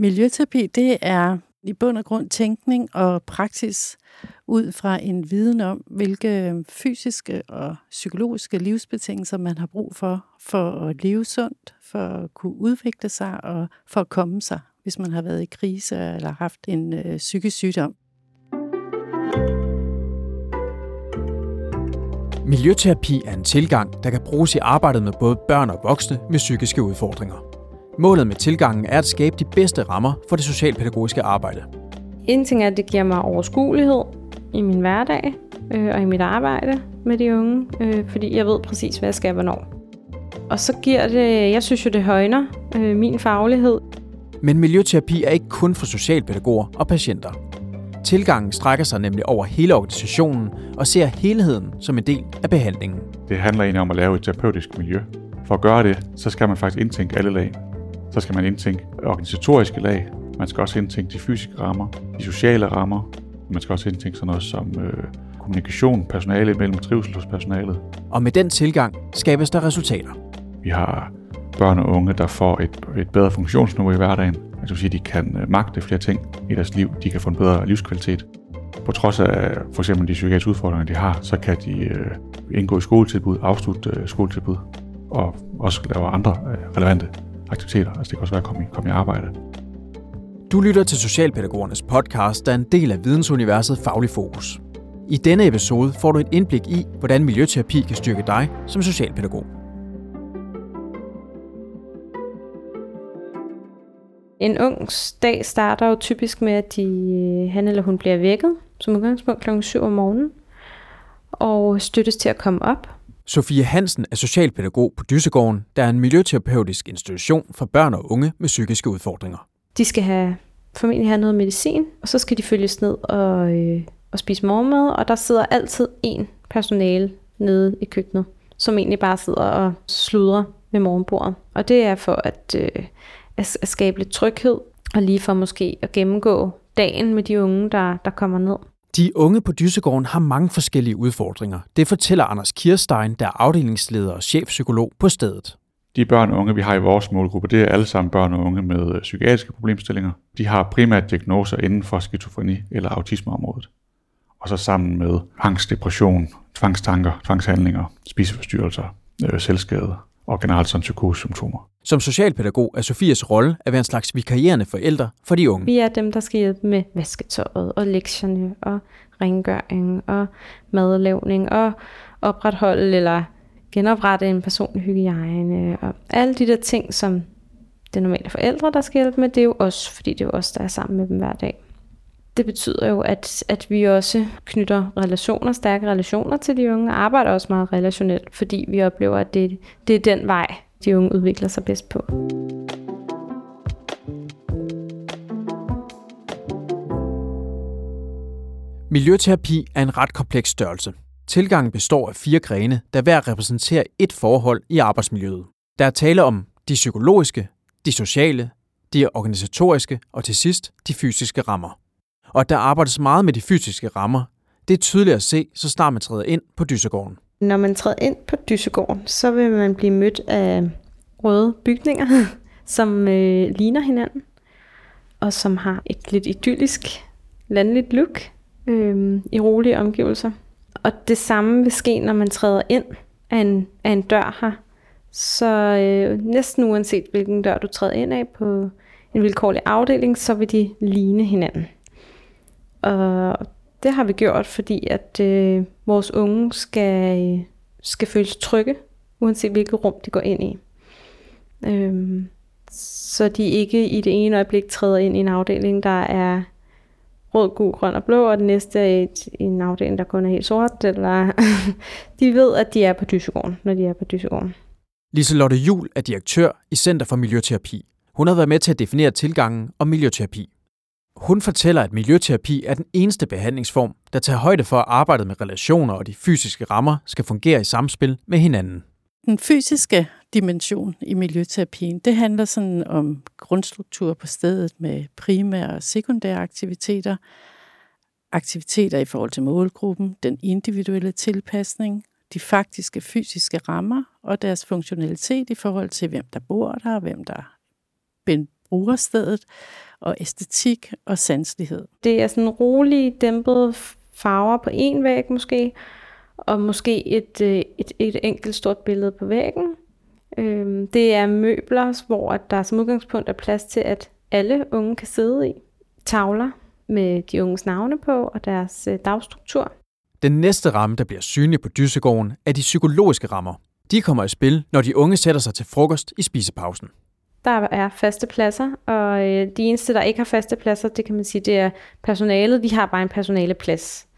Miljøterapi, det er i bund og grund tænkning og praksis ud fra en viden om, hvilke fysiske og psykologiske livsbetingelser man har brug for, for at leve sundt, for at kunne udvikle sig og for at komme sig, hvis man har været i krise eller haft en øh, psykisk sygdom. Miljøterapi er en tilgang, der kan bruges i arbejdet med både børn og voksne med psykiske udfordringer. Målet med tilgangen er at skabe de bedste rammer for det socialpædagogiske arbejde. En ting er, at det giver mig overskuelighed i min hverdag øh, og i mit arbejde med de unge, øh, fordi jeg ved præcis, hvad jeg skal hvornår. Og så giver det, jeg synes jo, det højner øh, min faglighed. Men miljøterapi er ikke kun for socialpædagoger og patienter. Tilgangen strækker sig nemlig over hele organisationen og ser helheden som en del af behandlingen. Det handler egentlig om at lave et terapeutisk miljø. For at gøre det, så skal man faktisk indtænke alle lag. Så skal man indtænke organisatoriske lag, man skal også indtænke de fysiske rammer, de sociale rammer, man skal også indtænke sådan noget som øh, kommunikation, personale mellem trivsel hos personalet. Og med den tilgang skabes der resultater. Vi har børn og unge, der får et, et bedre funktionsniveau i hverdagen. Altså vil sige, de kan øh, magte flere ting i deres liv. De kan få en bedre livskvalitet. På trods af for eksempel de psykiatriske udfordringer, de har, så kan de øh, indgå i skoletilbud, afslutte øh, skoletilbud og også lave andre øh, relevante aktiviteter. Altså det kan også være at komme i, komme i arbejde. Du lytter til Socialpædagogernes podcast, der er en del af vidensuniverset Faglig Fokus. I denne episode får du et indblik i, hvordan miljøterapi kan styrke dig som socialpædagog. En ung dag starter jo typisk med, at de, han eller hun bliver vækket, som udgangspunkt kl. 7 om morgenen, og støttes til at komme op. Sofie Hansen er socialpædagog på Dysegården, der er en miljøterapeutisk institution for børn og unge med psykiske udfordringer. De skal have, formentlig have noget medicin, og så skal de følges ned og, øh, og spise morgenmad, og der sidder altid en personale nede i køkkenet, som egentlig bare sidder og sludrer ved morgenbordet. Og det er for at, øh, at skabe lidt tryghed, og lige for måske at gennemgå dagen med de unge, der, der kommer ned. De unge på Dysegården har mange forskellige udfordringer. Det fortæller Anders Kirstein, der er afdelingsleder og chefpsykolog på stedet. De børn og unge, vi har i vores målgruppe, det er alle sammen børn og unge med øh, psykiatriske problemstillinger. De har primært diagnoser inden for skizofreni eller autismeområdet. Og så sammen med angst, depression, tvangstanker, tvangshandlinger, spiseforstyrrelser, øh, selvskade og generelt sådan psykosesymptomer. Som socialpædagog er Sofias rolle at være en slags vikarierende forældre for de unge. Vi er dem, der skal hjælpe med vasketøjet og lektierne og rengøring og madlavning og opretholde eller genoprette en personlig hygiejne og alle de der ting, som det normale forældre, der skal hjælpe med, det er jo os, fordi det er jo os, der er sammen med dem hver dag. Det betyder jo, at, at vi også knytter relationer, stærke relationer til de unge, og arbejder også meget relationelt, fordi vi oplever, at det, det er den vej, de unge udvikler sig bedst på. Miljøterapi er en ret kompleks størrelse. Tilgangen består af fire grene, der hver repræsenterer et forhold i arbejdsmiljøet. Der er tale om de psykologiske, de sociale, de organisatoriske og til sidst de fysiske rammer. Og der arbejdes meget med de fysiske rammer. Det er tydeligt at se, så snart man træder ind på Dyssegården. Når man træder ind på Dyssegården, så vil man blive mødt af røde bygninger, som øh, ligner hinanden, og som har et lidt idyllisk landligt look øh, i rolige omgivelser. Og det samme vil ske, når man træder ind af en, af en dør her. Så øh, næsten uanset hvilken dør du træder ind af på en vilkårlig afdeling, så vil de ligne hinanden. Og det har vi gjort, fordi at øh, vores unge skal, skal føles trygge, uanset hvilket rum de går ind i. Øhm, så de ikke i det ene øjeblik træder ind i en afdeling, der er rød, gul, grøn og blå, og det næste er et, en afdeling, der kun er helt sort. Eller de ved, at de er på Dysegården, når de er på Dysegården. Liselotte Jul er direktør i Center for Miljøterapi. Hun har været med til at definere tilgangen om miljøterapi. Hun fortæller, at miljøterapi er den eneste behandlingsform, der tager højde for, at arbejdet med relationer og de fysiske rammer skal fungere i samspil med hinanden. Den fysiske dimension i miljøterapien, det handler sådan om grundstruktur på stedet med primære og sekundære aktiviteter, aktiviteter i forhold til målgruppen, den individuelle tilpasning, de faktiske fysiske rammer og deres funktionalitet i forhold til, hvem der bor der, hvem der bruger stedet, og æstetik og sanselighed. Det er sådan rolige, dæmpede farver på en væg måske, og måske et, øh, et, et enkelt stort billede på væggen. Øhm, det er møbler, hvor der som udgangspunkt er plads til, at alle unge kan sidde i. Tavler med de unges navne på og deres øh, dagstruktur. Den næste ramme, der bliver synlig på Dysegården, er de psykologiske rammer. De kommer i spil, når de unge sætter sig til frokost i spisepausen. Der er faste pladser, og øh, de eneste, der ikke har faste pladser, det kan man sige, det er personalet. Vi har bare en personaleplads.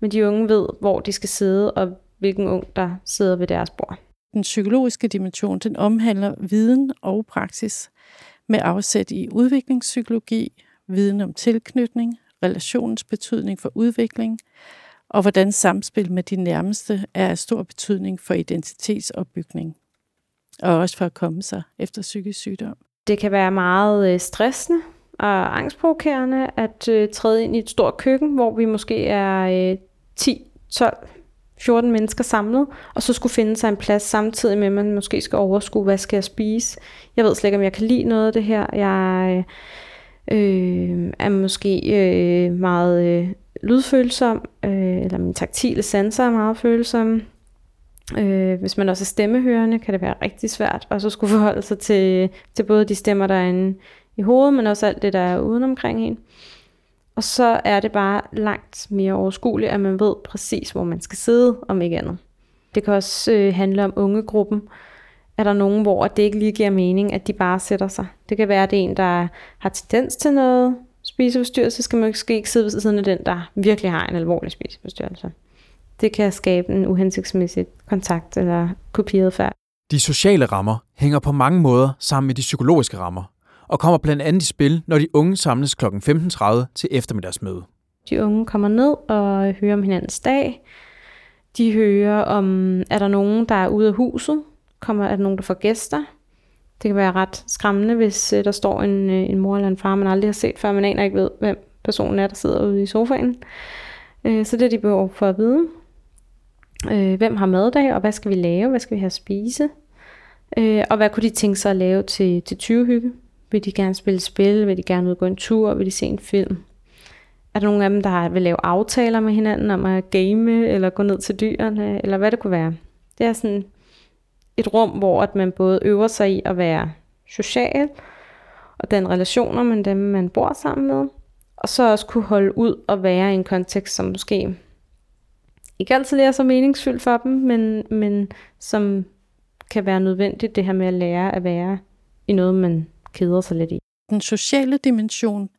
Men de unge ved, hvor de skal sidde, og hvilken ung, der sidder ved deres bord. Den psykologiske dimension, den omhandler viden og praksis med afsæt i udviklingspsykologi, viden om tilknytning, relationens betydning for udvikling, og hvordan samspil med de nærmeste er af stor betydning for identitetsopbygning, og også for at komme sig efter psykisk sygdom. Det kan være meget øh, stressende og angstprovokerende at øh, træde ind i et stort køkken, hvor vi måske er 10, 12, 14 mennesker samlet, og så skulle finde sig en plads samtidig med, at man måske skal overskue, hvad skal jeg spise. Jeg ved slet ikke, om jeg kan lide noget af det her. Jeg øh, er måske øh, meget øh, lydfølsom, øh, eller min taktile sanser er meget følsomme. Øh, hvis man også er stemmehørende, kan det være rigtig svært, og så skulle forholde sig til, til både de stemmer, der er inde i hovedet, men også alt det, der er udenomkring en. Og så er det bare langt mere overskueligt, at man ved præcis, hvor man skal sidde, om ikke andet. Det kan også øh, handle om ungegruppen. Er der nogen, hvor det ikke lige giver mening, at de bare sætter sig? Det kan være, at det er en, der har tendens til noget spiseforstyrrelse, skal man måske ikke sidde ved siden af den, der virkelig har en alvorlig spiseforstyrrelse. Det kan skabe en uhensigtsmæssig kontakt eller kopieret færd. De sociale rammer hænger på mange måder sammen med de psykologiske rammer, og kommer blandt andet i spil, når de unge samles kl. 15.30 til eftermiddagsmøde. De unge kommer ned og hører om hinandens dag. De hører om, er der nogen, der er ude af huset? Kommer, er der nogen, der får gæster? Det kan være ret skræmmende, hvis uh, der står en, uh, en mor eller en far, man aldrig har set før, man aner ikke ved, hvem personen er, der sidder ude i sofaen. Uh, så det er de behov for at vide øh, hvem har maddag, og hvad skal vi lave? Hvad skal vi have at spise? øh, og hvad kunne de tænke sig at lave til, til 20 hygge? Vil de gerne spille spil? Vil de gerne ud gå en tur? Vil de se en film? Er der nogen af dem, der vil lave aftaler med hinanden om at game, eller gå ned til dyrene, eller hvad det kunne være? Det er sådan et rum, hvor at man både øver sig i at være social, og den relationer med dem, man bor sammen med, og så også kunne holde ud og være i en kontekst, som måske ikke altid er så meningsfyldt for dem, men, men som kan være nødvendigt, det her med at lære at være i noget, man keder sig lidt i. Den sociale dimension,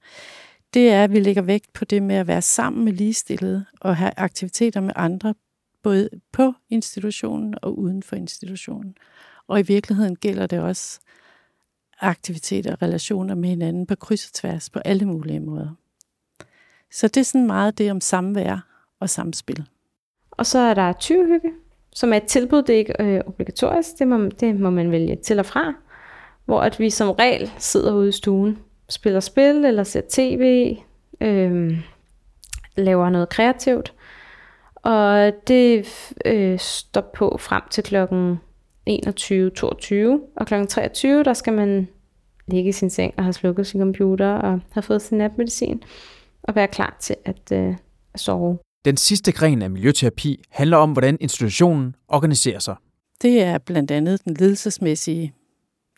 det er, at vi lægger vægt på det med at være sammen med ligestillede og have aktiviteter med andre, både på institutionen og uden for institutionen. Og i virkeligheden gælder det også aktiviteter og relationer med hinanden på kryds og tværs på alle mulige måder. Så det er sådan meget det om samvær og samspil. Og så er der 20 hygge, som er et tilbud, det er ikke øh, obligatorisk, det må, det må man vælge til og fra hvor at vi som regel sidder ude i stuen, spiller spil eller ser tv, øh, laver noget kreativt. Og det øh, står på frem til klokken 21.22, og klokken 23, der skal man ligge i sin seng og have slukket sin computer og have fået sin natmedicin og være klar til at, øh, at sove. Den sidste gren af miljøterapi handler om, hvordan institutionen organiserer sig. Det er blandt andet den ledelsesmæssige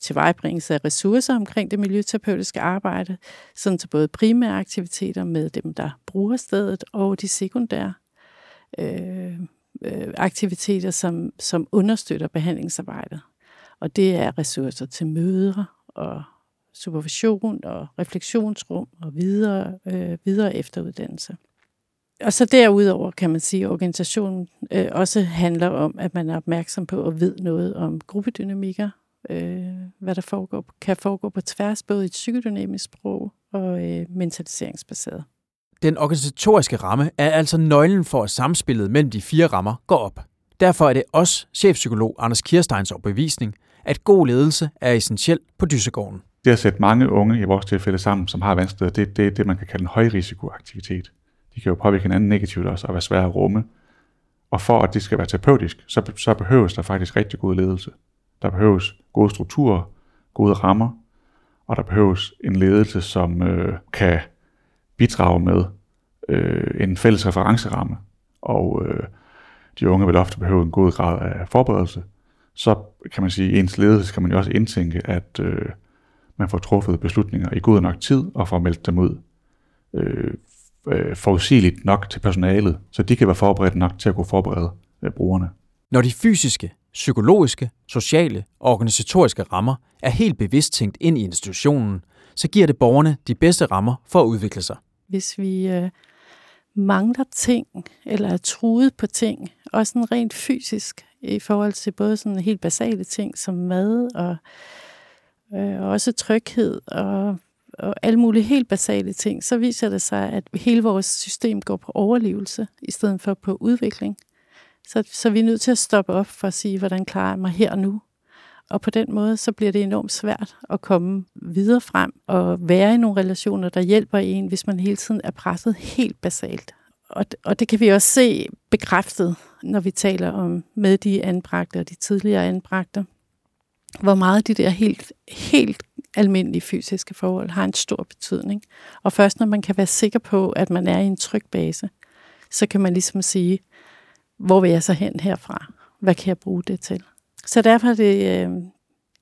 tilvejebringelse af ressourcer omkring det miljøterapeutiske arbejde, sådan til både primære aktiviteter med dem, der bruger stedet, og de sekundære øh, øh, aktiviteter, som, som understøtter behandlingsarbejdet. Og det er ressourcer til møder og supervision og refleksionsrum og videre, øh, videre efteruddannelse. Og så derudover kan man sige, at organisationen øh, også handler om, at man er opmærksom på og ved noget om gruppedynamikker, øh, hvad der foregår, kan foregå på tværs, både i et psykodynamisk sprog og øh, mentaliseringsbaseret. Den organisatoriske ramme er altså nøglen for, at samspillet mellem de fire rammer går op. Derfor er det også chefpsykolog Anders Kirsteins overbevisning, at god ledelse er essentiel på Dysegården. Det at sætte mange unge i vores tilfælde sammen, som har vanskeligheder, det er det, det, man kan kalde en højrisikoaktivitet. De kan jo påvirke hinanden negativt også og være svære at rumme. Og for at det skal være terapeutisk, så, så behøves der faktisk rigtig god ledelse. Der behøves gode strukturer, gode rammer, og der behøves en ledelse, som øh, kan bidrage med øh, en fælles referenceramme, og øh, de unge vil ofte behøve en god grad af forberedelse, så kan man sige, at ens ledelse kan man jo også indtænke, at øh, man får truffet beslutninger i god nok tid og får meldt dem ud øh, øh, forudsigeligt nok til personalet, så de kan være forberedt nok til at kunne forberede øh, brugerne. Når de fysiske, psykologiske, sociale og organisatoriske rammer er helt bevidst tænkt ind i institutionen, så giver det borgerne de bedste rammer for at udvikle sig. Hvis vi øh, mangler ting, eller er truet på ting, også sådan rent fysisk, i forhold til både sådan helt basale ting som mad og øh, også tryghed og, og alle mulige helt basale ting, så viser det sig, at hele vores system går på overlevelse i stedet for på udvikling. Så, så vi er nødt til at stoppe op for at sige, hvordan klarer jeg mig her og nu? Og på den måde, så bliver det enormt svært at komme videre frem og være i nogle relationer, der hjælper en, hvis man hele tiden er presset helt basalt. Og, og det kan vi også se bekræftet, når vi taler om med de anbragte og de tidligere anbragte, hvor meget de der helt, helt almindelige fysiske forhold har en stor betydning. Og først når man kan være sikker på, at man er i en tryg base, så kan man ligesom sige, hvor vil jeg så hen herfra? Hvad kan jeg bruge det til? Så derfor er det øh,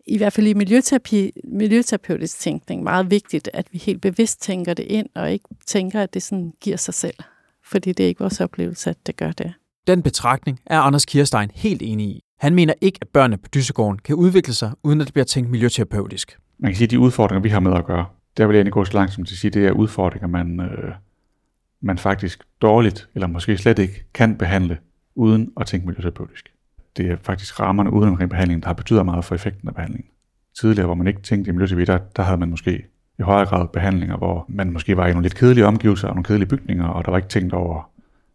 i hvert fald i miljøterapi, miljøterapeutisk tænkning meget vigtigt, at vi helt bevidst tænker det ind, og ikke tænker, at det sådan giver sig selv. Fordi det er ikke vores oplevelse, at det gør det. Den betragtning er Anders Kirstein helt enig i. Han mener ikke, at børnene på Dyssegården kan udvikle sig, uden at det bliver tænkt miljøterapeutisk. Man kan sige, at de udfordringer, vi har med at gøre, der vil jeg egentlig gå så langt som til at sige, det er udfordringer, man, øh, man faktisk dårligt, eller måske slet ikke, kan behandle, uden at tænke miljøterapeutisk. Det er faktisk rammerne uden omkring behandlingen, der har betyder meget for effekten af behandlingen. Tidligere, hvor man ikke tænkte i miljøterapi, der, der havde man måske i højere grad behandlinger, hvor man måske var i nogle lidt kedelige omgivelser og nogle kedelige bygninger, og der var ikke tænkt over,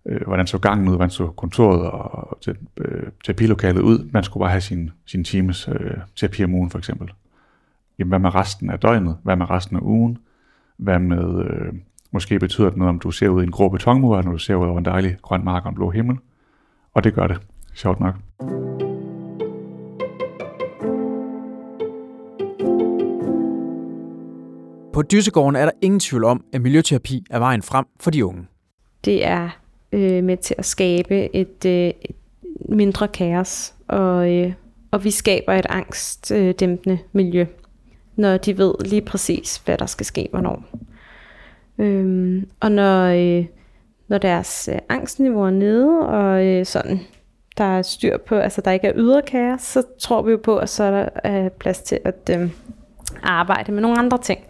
øh, hvordan så gangen ud, hvordan så kontoret og øh, terapilokalet ud. Man skulle bare have sin, sin times øh, terapi om ugen for eksempel. Jamen, hvad med resten af døgnet? Hvad med resten af ugen? Hvad med, øh, måske betyder det noget, om du ser ud i en grå betonmur, når du ser ud over en dejlig grøn mark og en blå himmel. Og det gør det, sjovt nok. På Dysegården er der ingen tvivl om, at miljøterapi er vejen frem for de unge. Det er øh, med til at skabe et, øh, et mindre kaos, og, øh, og vi skaber et angstdæmpende miljø, når de ved lige præcis, hvad der skal ske hvornår. Øhm, og når, øh, når deres øh, angstniveau er nede, og øh, sådan, der er styr på, altså der ikke er ydre kaos, så tror vi jo på, at så er der øh, plads til at øh, arbejde med nogle andre ting.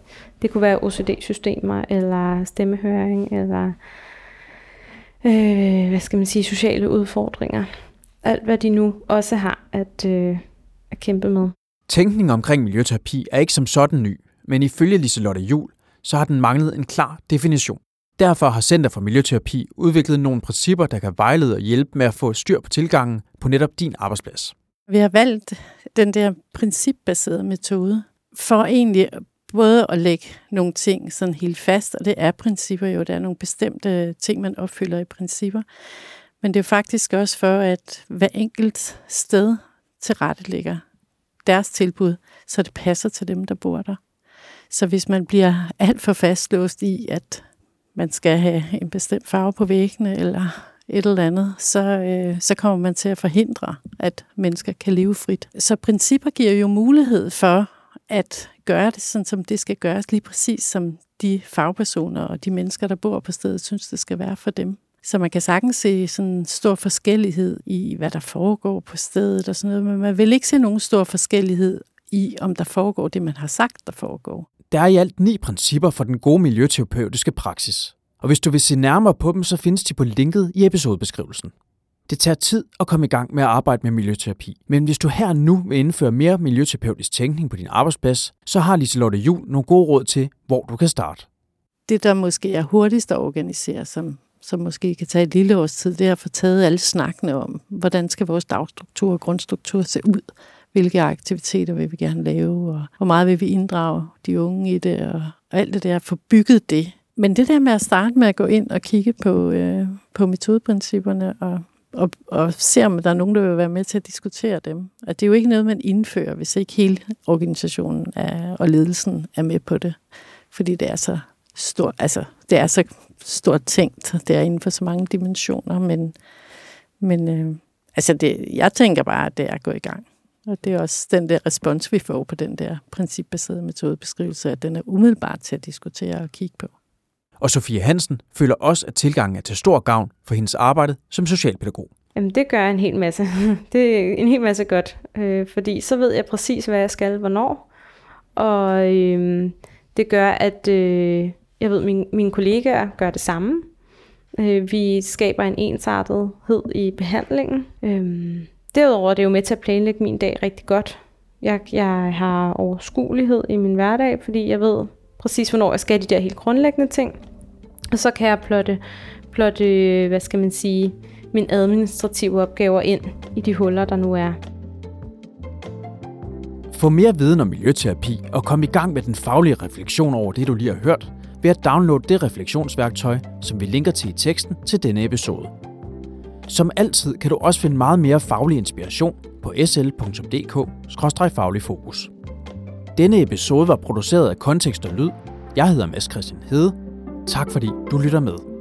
Det kunne være OCD-systemer, eller stemmehøring, eller øh, hvad skal man sige, sociale udfordringer. Alt hvad de nu også har at, øh, at kæmpe med. Tænkningen omkring miljøterapi er ikke som sådan ny, men ifølge Liselotte Jul, så har den manglet en klar definition. Derfor har Center for Miljøterapi udviklet nogle principper, der kan vejlede og hjælpe med at få styr på tilgangen på netop din arbejdsplads. Vi har valgt den der principbaserede metode for egentlig både at lægge nogle ting sådan helt fast, og det er principper jo, der er nogle bestemte ting, man opfylder i principper, men det er faktisk også for, at hver enkelt sted tilrettelægger deres tilbud, så det passer til dem, der bor der. Så hvis man bliver alt for fastlåst i, at man skal have en bestemt farve på væggene, eller et eller andet, så, øh, så kommer man til at forhindre, at mennesker kan leve frit. Så principper giver jo mulighed for at gøre det, sådan som det skal gøres, lige præcis som de fagpersoner og de mennesker, der bor på stedet, synes, det skal være for dem. Så man kan sagtens se sådan en stor forskellighed i, hvad der foregår på stedet og sådan noget, men man vil ikke se nogen stor forskellighed i, om der foregår det, man har sagt, der foregår. Der er i alt ni principper for den gode miljøterapeutiske praksis. Og hvis du vil se nærmere på dem, så findes de på linket i episodebeskrivelsen. Det tager tid at komme i gang med at arbejde med miljøterapi, men hvis du her nu vil indføre mere miljøterapeutisk tænkning på din arbejdsplads, så har Liselotte Jul nogle gode råd til, hvor du kan starte. Det, der måske er hurtigst at organisere, som, som måske kan tage et lille års tid, det er at få taget alle snakkene om, hvordan skal vores dagstruktur og grundstruktur se ud, hvilke aktiviteter vil vi gerne lave, og hvor meget vil vi inddrage de unge i det, og alt det der, få bygget det. Men det der med at starte med at gå ind og kigge på, øh, på metodeprincipperne og og, og ser, om der er nogen, der vil være med til at diskutere dem. At det er jo ikke noget, man indfører, hvis ikke hele organisationen er, og ledelsen er med på det. Fordi det er så stort, altså, det er så stort tænkt. Det er inden for så mange dimensioner, men, men øh, altså det, jeg tænker bare, at det er gået i gang. Og det er også den der respons, vi får på den der principbaserede metodebeskrivelse, at den er umiddelbart til at diskutere og kigge på. Og Sofie Hansen føler også, at tilgangen er til stor gavn for hendes arbejde som socialpædagog. Jamen, det gør en hel masse. Det er en hel masse godt, øh, fordi så ved jeg præcis, hvad jeg skal, hvornår. Og øh, det gør, at øh, jeg ved, min, mine, mine kollegaer gør det samme. Øh, vi skaber en ensartethed i behandlingen. Øh, derudover er det jo med til at planlægge min dag rigtig godt. Jeg, jeg har overskuelighed i min hverdag, fordi jeg ved præcis, hvornår jeg skal de der helt grundlæggende ting. Og så kan jeg plotte, plotte hvad skal man sige, mine administrative opgaver ind i de huller, der nu er. Få mere viden om miljøterapi og kom i gang med den faglige refleksion over det, du lige har hørt, ved at downloade det refleksionsværktøj, som vi linker til i teksten til denne episode. Som altid kan du også finde meget mere faglig inspiration på sl.dk-fagligfokus. Denne episode var produceret af Kontekst og Lyd. Jeg hedder Mads Christian Hede. Tak fordi du lytter med.